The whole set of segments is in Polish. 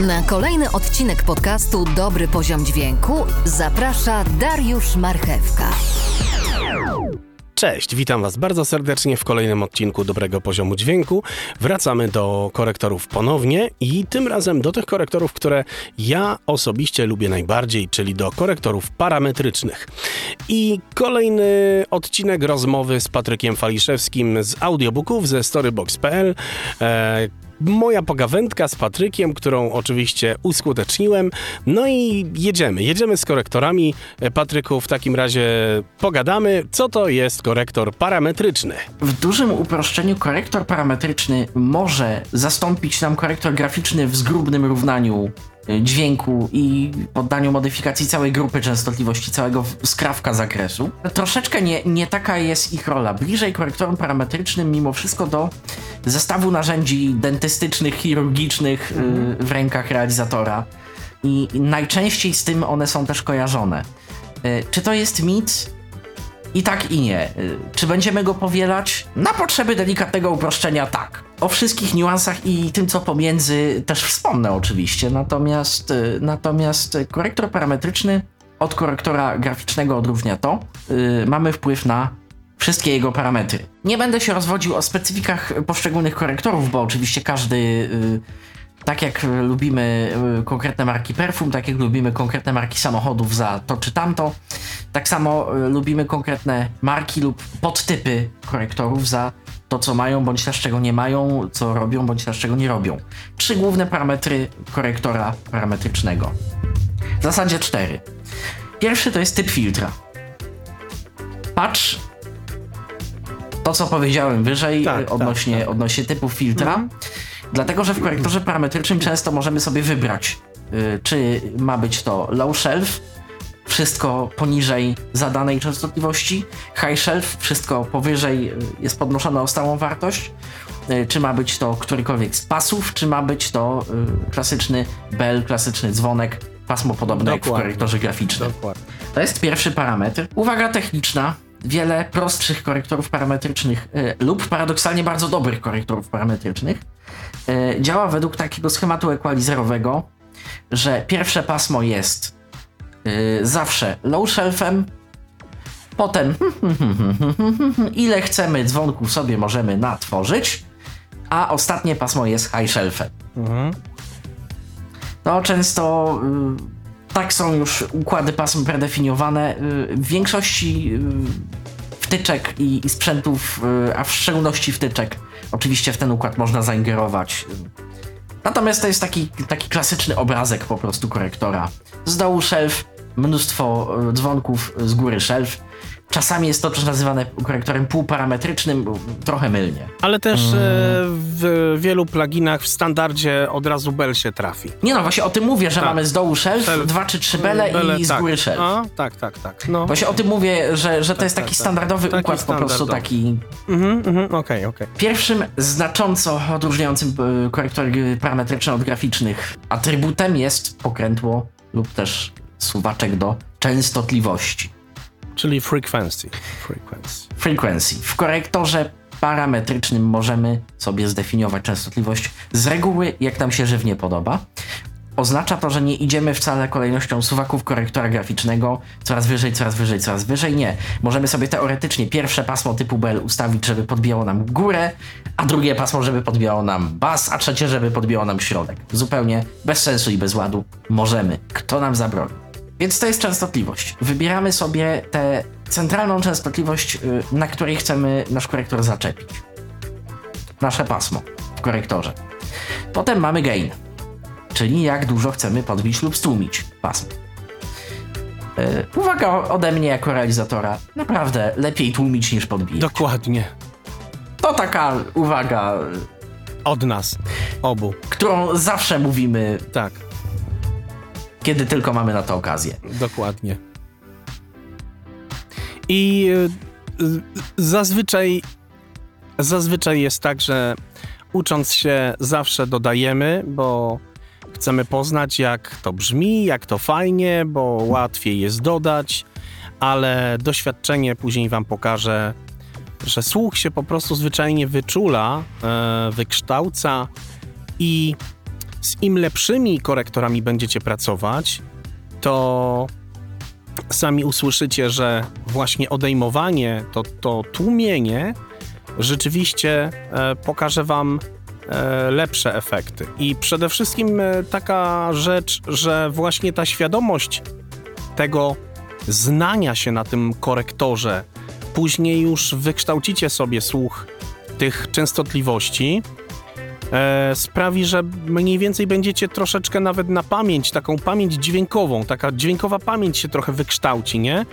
Na kolejny odcinek podcastu Dobry Poziom Dźwięku zaprasza Dariusz Marchewka. Cześć, witam Was bardzo serdecznie w kolejnym odcinku Dobrego Poziomu Dźwięku. Wracamy do korektorów ponownie i tym razem do tych korektorów, które ja osobiście lubię najbardziej, czyli do korektorów parametrycznych. I kolejny odcinek rozmowy z Patrykiem Faliszewskim z audiobooków ze storybox.pl. Moja pogawędka z Patrykiem, którą oczywiście uskuteczniłem. No i jedziemy. Jedziemy z korektorami. E, Patryku, w takim razie pogadamy, co to jest korektor parametryczny. W dużym uproszczeniu korektor parametryczny może zastąpić nam korektor graficzny w zgrubnym równaniu dźwięku i poddaniu modyfikacji całej grupy częstotliwości, całego skrawka zakresu. Troszeczkę nie, nie taka jest ich rola. Bliżej korektorom parametrycznym mimo wszystko do zestawu narzędzi dentystycznych, chirurgicznych y, w rękach realizatora. I, I najczęściej z tym one są też kojarzone. Y, Czy to jest mit? I tak i nie. Y, Czy będziemy go powielać? Na potrzeby delikatnego uproszczenia tak. O wszystkich niuansach i tym, co pomiędzy też wspomnę oczywiście. Natomiast, y, natomiast korektor parametryczny od korektora graficznego odróżnia to. y, mamy wpływ na wszystkie jego parametry. Nie będę się rozwodził o specyfikach poszczególnych korektorów, bo oczywiście każdy y, tak jak y, lubimy y, konkretne marki perfum, tak jak lubimy konkretne marki samochodów za to czy tamto, tak samo y, lubimy konkretne marki lub podtypy korektorów za to, co mają, bądź też czego nie mają, co robią, bądź też czego nie robią. Trzy główne parametry korektora parametrycznego. W zasadzie cztery. Pierwszy to jest typ filtra. Patrz to, co powiedziałem wyżej Tak, y, tak, odnośnie, tak. odnośnie typów filtra. Dlatego, że w korektorze parametrycznym często możemy sobie wybrać, y, czy ma być to low shelf, wszystko poniżej zadanej częstotliwości, high shelf, wszystko powyżej y, jest podnoszone o stałą wartość, y, czy ma być to którykolwiek z pasów, czy ma być to klasyczny bell, klasyczny dzwonek, pasmo podobne jak w korektorze graficznym. Dokładnie. To jest pierwszy parametr. Uwaga techniczna. Wiele prostszych korektorów parametrycznych y, lub paradoksalnie bardzo dobrych korektorów parametrycznych działa według takiego schematu equalizerowego, że pierwsze pasmo jest y, zawsze low shelfem, potem ile chcemy dzwonków sobie możemy natworzyć, a ostatnie pasmo jest high shelfem. To często y, tak są już układy pasm predefiniowane. Y, w większości y, wtyczek i, i sprzętów, a w szczególności wtyczek, oczywiście w ten układ można zaingerować. Natomiast to jest taki, taki klasyczny obrazek po prostu korektora. Z dołu shelf, mnóstwo y, dzwonków, z góry shelf. Czasami jest to też nazywane korektorem półparametrycznym, trochę mylnie. Ale też e, w wielu pluginach w standardzie od razu bel się trafi. Nie no, właśnie o tym mówię, że Tak. mamy z dołu shelf, Shelf. dwa czy trzy bele, i z tak. góry shelf. A, tak, tak, tak. No. Właśnie o tym mówię, że, że to jest tak, taki tak. standardowy Taki układ, po prostu standardowy. taki. Mhm, mhm, okej, okej. Pierwszym znacząco odróżniającym y, korektor y, parametryczny od graficznych atrybutem jest pokrętło lub też suwaczek do częstotliwości. Czyli frequency. Frequency. Frequency. W korektorze parametrycznym możemy sobie zdefiniować częstotliwość z reguły, jak nam się żywnie podoba. Oznacza to, że nie idziemy wcale kolejnością suwaków korektora graficznego coraz wyżej, coraz wyżej, coraz wyżej. Nie. Możemy sobie teoretycznie pierwsze pasmo typu bel ustawić, żeby podbijało nam górę, a drugie pasmo, żeby podbijało nam bas, a trzecie, żeby podbijało nam środek. Zupełnie bez sensu i bez ładu. Możemy. Kto nam zabroni? Więc to jest częstotliwość. Wybieramy sobie tę centralną częstotliwość, y, na której chcemy nasz korektor zaczepić. Nasze pasmo w korektorze. Potem mamy gain, czyli jak dużo chcemy podbić lub stłumić pasmo. Y, Uwaga ode mnie jako realizatora. Naprawdę lepiej tłumić niż podbijać. Dokładnie. To taka uwaga, Od nas. Obu. którą zawsze mówimy, Tak, kiedy tylko mamy na to okazję. dokładnie. I y, y, zazwyczaj zazwyczaj jest tak, że ucząc się zawsze dodajemy, bo chcemy poznać jak to brzmi, jak to fajnie, bo łatwiej jest dodać, ale doświadczenie później wam pokaże, że słuch się po prostu zwyczajnie wyczula, e, wykształca i z im lepszymi korektorami będziecie pracować, to sami usłyszycie, że właśnie odejmowanie, to, to tłumienie rzeczywiście e, pokaże Wam e, lepsze efekty. I przede wszystkim e, taka rzecz, że właśnie ta świadomość tego znania się na tym korektorze, później już wykształcicie sobie słuch tych częstotliwości, e, sprawi, że mniej więcej będziecie troszeczkę nawet na pamięć, taką pamięć dźwiękową, taka dźwiękowa pamięć się trochę wykształci, nie?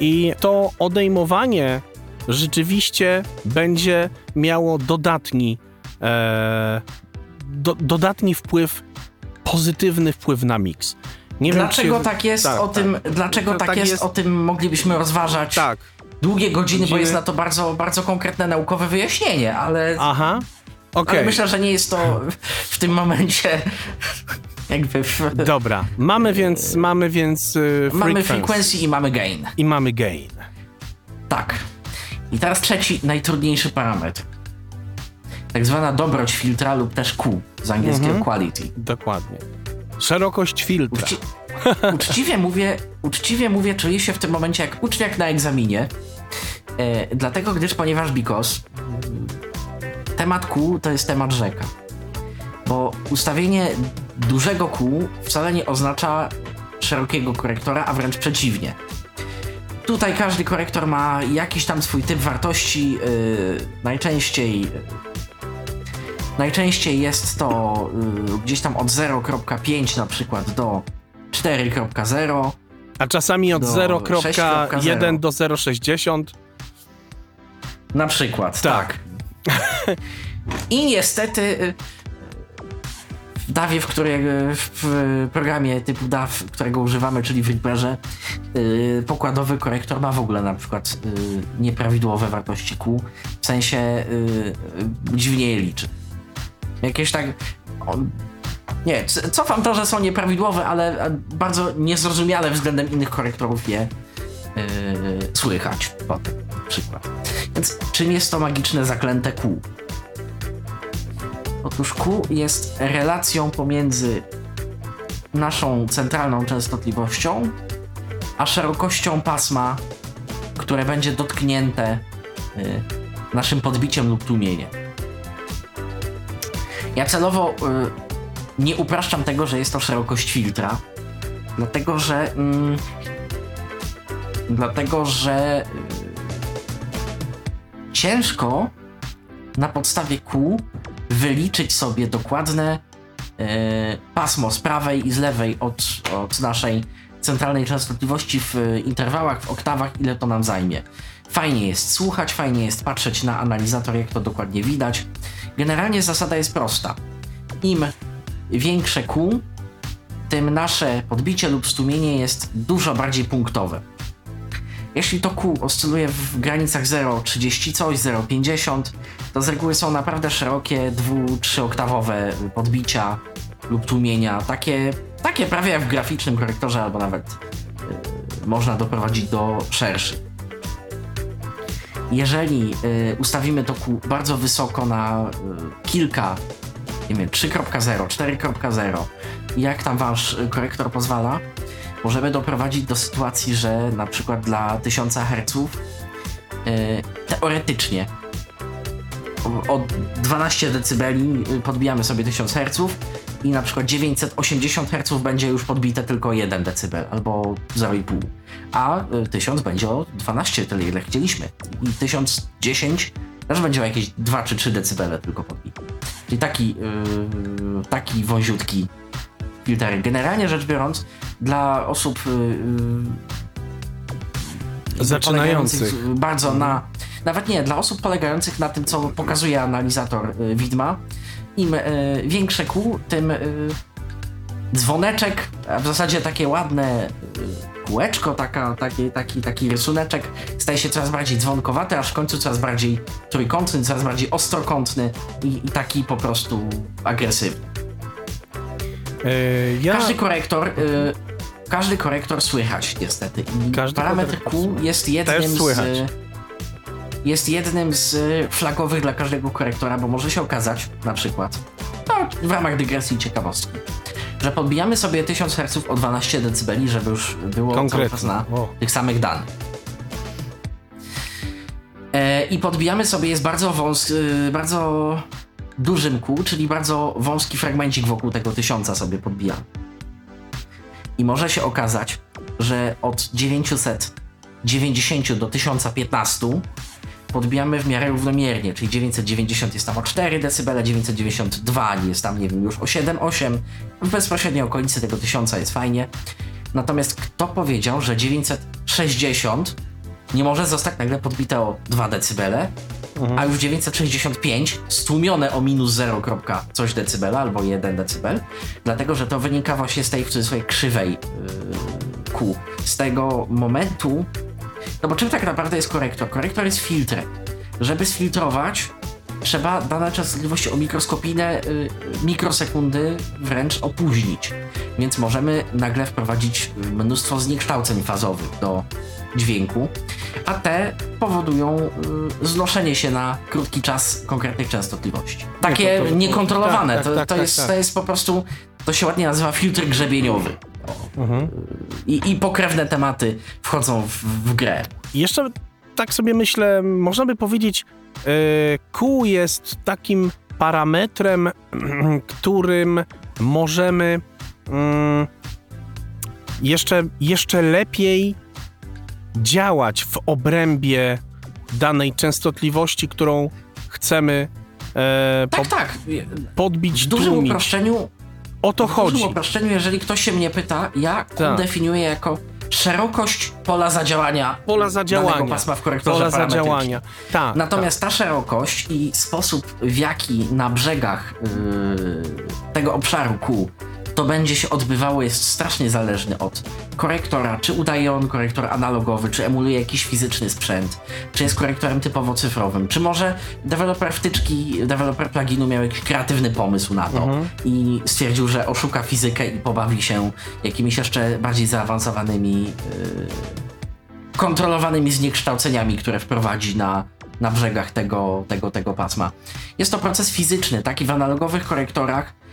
I to odejmowanie rzeczywiście będzie miało dodatni, e, do, dodatni wpływ, pozytywny wpływ na miks. Nie dlaczego wiem, czy... tak jest? Tak, o tym, tak. Dlaczego tak, tak jest, jest, O tym moglibyśmy rozważać tak. długie godziny, godziny, bo jest na to bardzo, bardzo konkretne naukowe wyjaśnienie, ale. Aha. Okay. Ale myślę, że nie jest to w tym momencie jakby. W... Dobra, mamy więc. Mamy więc. Yy, mamy frequency i mamy gain. I mamy gain. Tak. I teraz trzeci, najtrudniejszy parametr. Tak zwana dobroć filtra lub też Q z angielskiego mhm. quality. Dokładnie. Szerokość filtra. Uczci uczciwie mówię, uczciwie mówię, czuję się w tym momencie jak uczniak na egzaminie. E, dlatego, gdyż ponieważ Bikos temat kół to jest temat rzeka. Bo ustawienie dużego kół wcale nie oznacza szerokiego korektora, a wręcz przeciwnie. Tutaj każdy korektor ma jakiś tam swój typ wartości. Yy, najczęściej Najczęściej jest to yy, gdzieś tam od 0.5 na przykład do 4.0. A czasami od 0.1 do 0.60. Na przykład, tak. tak. I niestety y, w DAWie, w, której, w programie typu DAW, którego używamy, czyli w Reaperze, yy, pokładowy korektor ma w ogóle na przykład nieprawidłowe wartości Q, w sensie dziwnie je liczy. Jakieś tak... Nie, cofam to, że są nieprawidłowe, ale bardzo niezrozumiale względem innych korektorów je yy, słychać potem, przykład. Więc czym jest to magiczne zaklęte Q? Otóż Q jest relacją pomiędzy naszą centralną częstotliwością a szerokością pasma, które będzie dotknięte y, naszym podbiciem lub tłumieniem. Ja celowo y, nie upraszczam tego, że jest to szerokość filtra, dlatego że mm, dlatego, że y, ciężko na podstawie kół wyliczyć sobie dokładne e, pasmo z prawej i z lewej od, od naszej centralnej częstotliwości w interwałach, w oktawach, ile to nam zajmie. Fajnie jest słuchać, fajnie jest patrzeć na analizator, jak to dokładnie widać. Generalnie zasada jest prosta. Im większe Q, tym nasze podbicie lub stumienie jest dużo bardziej punktowe. Jeśli to Q oscyluje w granicach 0,30 coś, 0,50, to z reguły są naprawdę szerokie, dwu, trzyoktawowe podbicia lub tłumienia, takie, takie prawie jak w graficznym korektorze, albo nawet y, można doprowadzić do szerszych. Jeżeli y, ustawimy to Q bardzo wysoko na y, kilka, nie wiem, 3.0, 4.0, jak tam wasz korektor pozwala, możemy doprowadzić do sytuacji, że na przykład dla 1000 Hz yy, teoretycznie o 12 dB podbijamy sobie 1000 Hz i na przykład 980 Hz będzie już podbite tylko 1 dB albo 0,5, a 1000 y, będzie o 12, tyle ile chcieliśmy. I 1010 też będzie o jakieś 2 czy 3 dB tylko podbite. Czyli taki, yy, taki wąziutki Generalnie rzecz biorąc, dla osób yy, zaczynających bardzo na nawet nie, dla osób polegających na tym, co pokazuje analizator y, widma, im y, większe kół, tym y, dzwoneczek, a w zasadzie takie ładne kółeczko, taka, taki, taki, taki rysuneczek staje się coraz bardziej dzwonkowaty, aż w końcu coraz bardziej trójkątny, coraz bardziej ostrokątny i, i taki po prostu agresywny. Yy, ja... Każdy korektor każdy korektor słychać niestety. I każdy parametr Q jest jednym z jest jednym z flagowych dla każdego korektora, bo może się okazać na przykład, No, w ramach dygresji ciekawostki. Że podbijamy sobie 1000 Hz o 12 dB, żeby już było Konkretnie. na O. tych samych danych. E, I podbijamy sobie jest bardzo wąs, y, bardzo dużym kół, czyli bardzo wąski fragmencik wokół tego tysiąca sobie podbijamy. I może się okazać, że od 990 do 1015 podbijamy w miarę równomiernie, czyli 990 jest tam o 4 dB, 992 jest tam, nie wiem, już o 7-8, w bezpośredniej okolicy tego 1000 jest fajnie. Natomiast kto powiedział, że 960 nie może zostać nagle podbite o 2 dB, a już 965 stłumione o minus 0, kropka coś decybela albo 1 decybel, dlatego że to wynika właśnie z tej w cudzysłowie krzywej yy, kół. Z tego momentu, no bo czym tak naprawdę jest korektor? Korektor jest filtrem. Żeby sfiltrować, trzeba dane częstotliwości o mikroskopijne y, mikrosekundy wręcz opóźnić. Więc możemy nagle wprowadzić mnóstwo zniekształceń fazowych do dźwięku, a te powodują y, znoszenie się na krótki czas konkretnych częstotliwości. Takie to- to- niekontrolowane. tak, tak, to, tak, to, tak, jest, tak. to jest po prostu, to się ładnie nazywa filtr grzebieniowy. I, I pokrewne tematy wchodzą w, w grę. Jeszcze tak sobie myślę, można by powiedzieć, e, kół jest takim parametrem, którym możemy mm, jeszcze, jeszcze lepiej działać w obrębie danej częstotliwości, którą chcemy e, Tak, po, tak. podbić, W dużym tłumić. uproszczeniu, O to w chodzi. dużym uproszczeniu, jeżeli ktoś się mnie pyta, ja Tak. definiuję jako szerokość pola zadziałania Pola zadziałania. pasma w korektorze Pola zadziałania. Tak. Natomiast ta szerokość i sposób, w jaki na brzegach yy, tego obszaru kół to będzie się odbywało, jest strasznie zależny od korektora. Czy udaje on korektor analogowy, czy emuluje jakiś fizyczny sprzęt, czy jest korektorem typowo cyfrowym, czy może deweloper wtyczki, deweloper pluginu miał jakiś kreatywny pomysł na to i stwierdził, że oszuka fizykę i pobawi się jakimiś jeszcze bardziej zaawansowanymi yy, kontrolowanymi zniekształceniami, które wprowadzi na, na brzegach tego, tego, tego pasma. Jest to proces fizyczny, taki w analogowych korektorach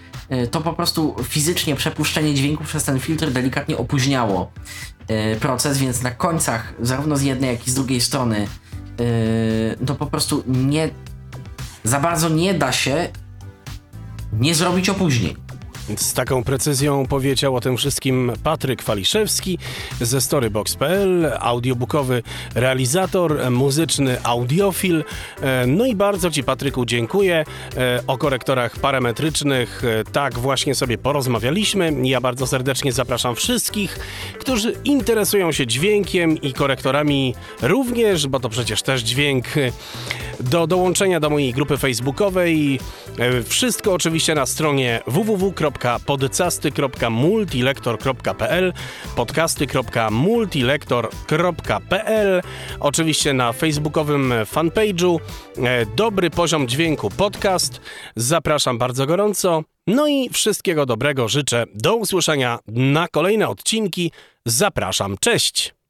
to po prostu fizycznie przepuszczenie dźwięku przez ten filtr delikatnie opóźniało y, proces, więc na końcach zarówno z jednej, jak i z drugiej strony to po prostu nie za bardzo nie da się nie zrobić opóźnień. Z taką precyzją powiedział o tym wszystkim Patryk Waliszewski ze Storybox.pl, audiobookowy realizator, muzyczny audiofil. E, No i bardzo Ci, Patryku, dziękuję. E, O korektorach parametrycznych e, tak właśnie sobie porozmawialiśmy. Ja bardzo serdecznie zapraszam wszystkich, którzy interesują się dźwiękiem i korektorami również, bo to przecież też dźwięk, do dołączenia do mojej grupy facebookowej. E, Wszystko oczywiście na stronie www.podcasty.multilektor.pl podcasty.multilektor.pl Oczywiście na facebookowym fanpage'u e, Dobry Poziom Dźwięku Podcast. Zapraszam bardzo gorąco. No i wszystkiego dobrego życzę. Do usłyszenia na kolejne odcinki. Zapraszam. Cześć!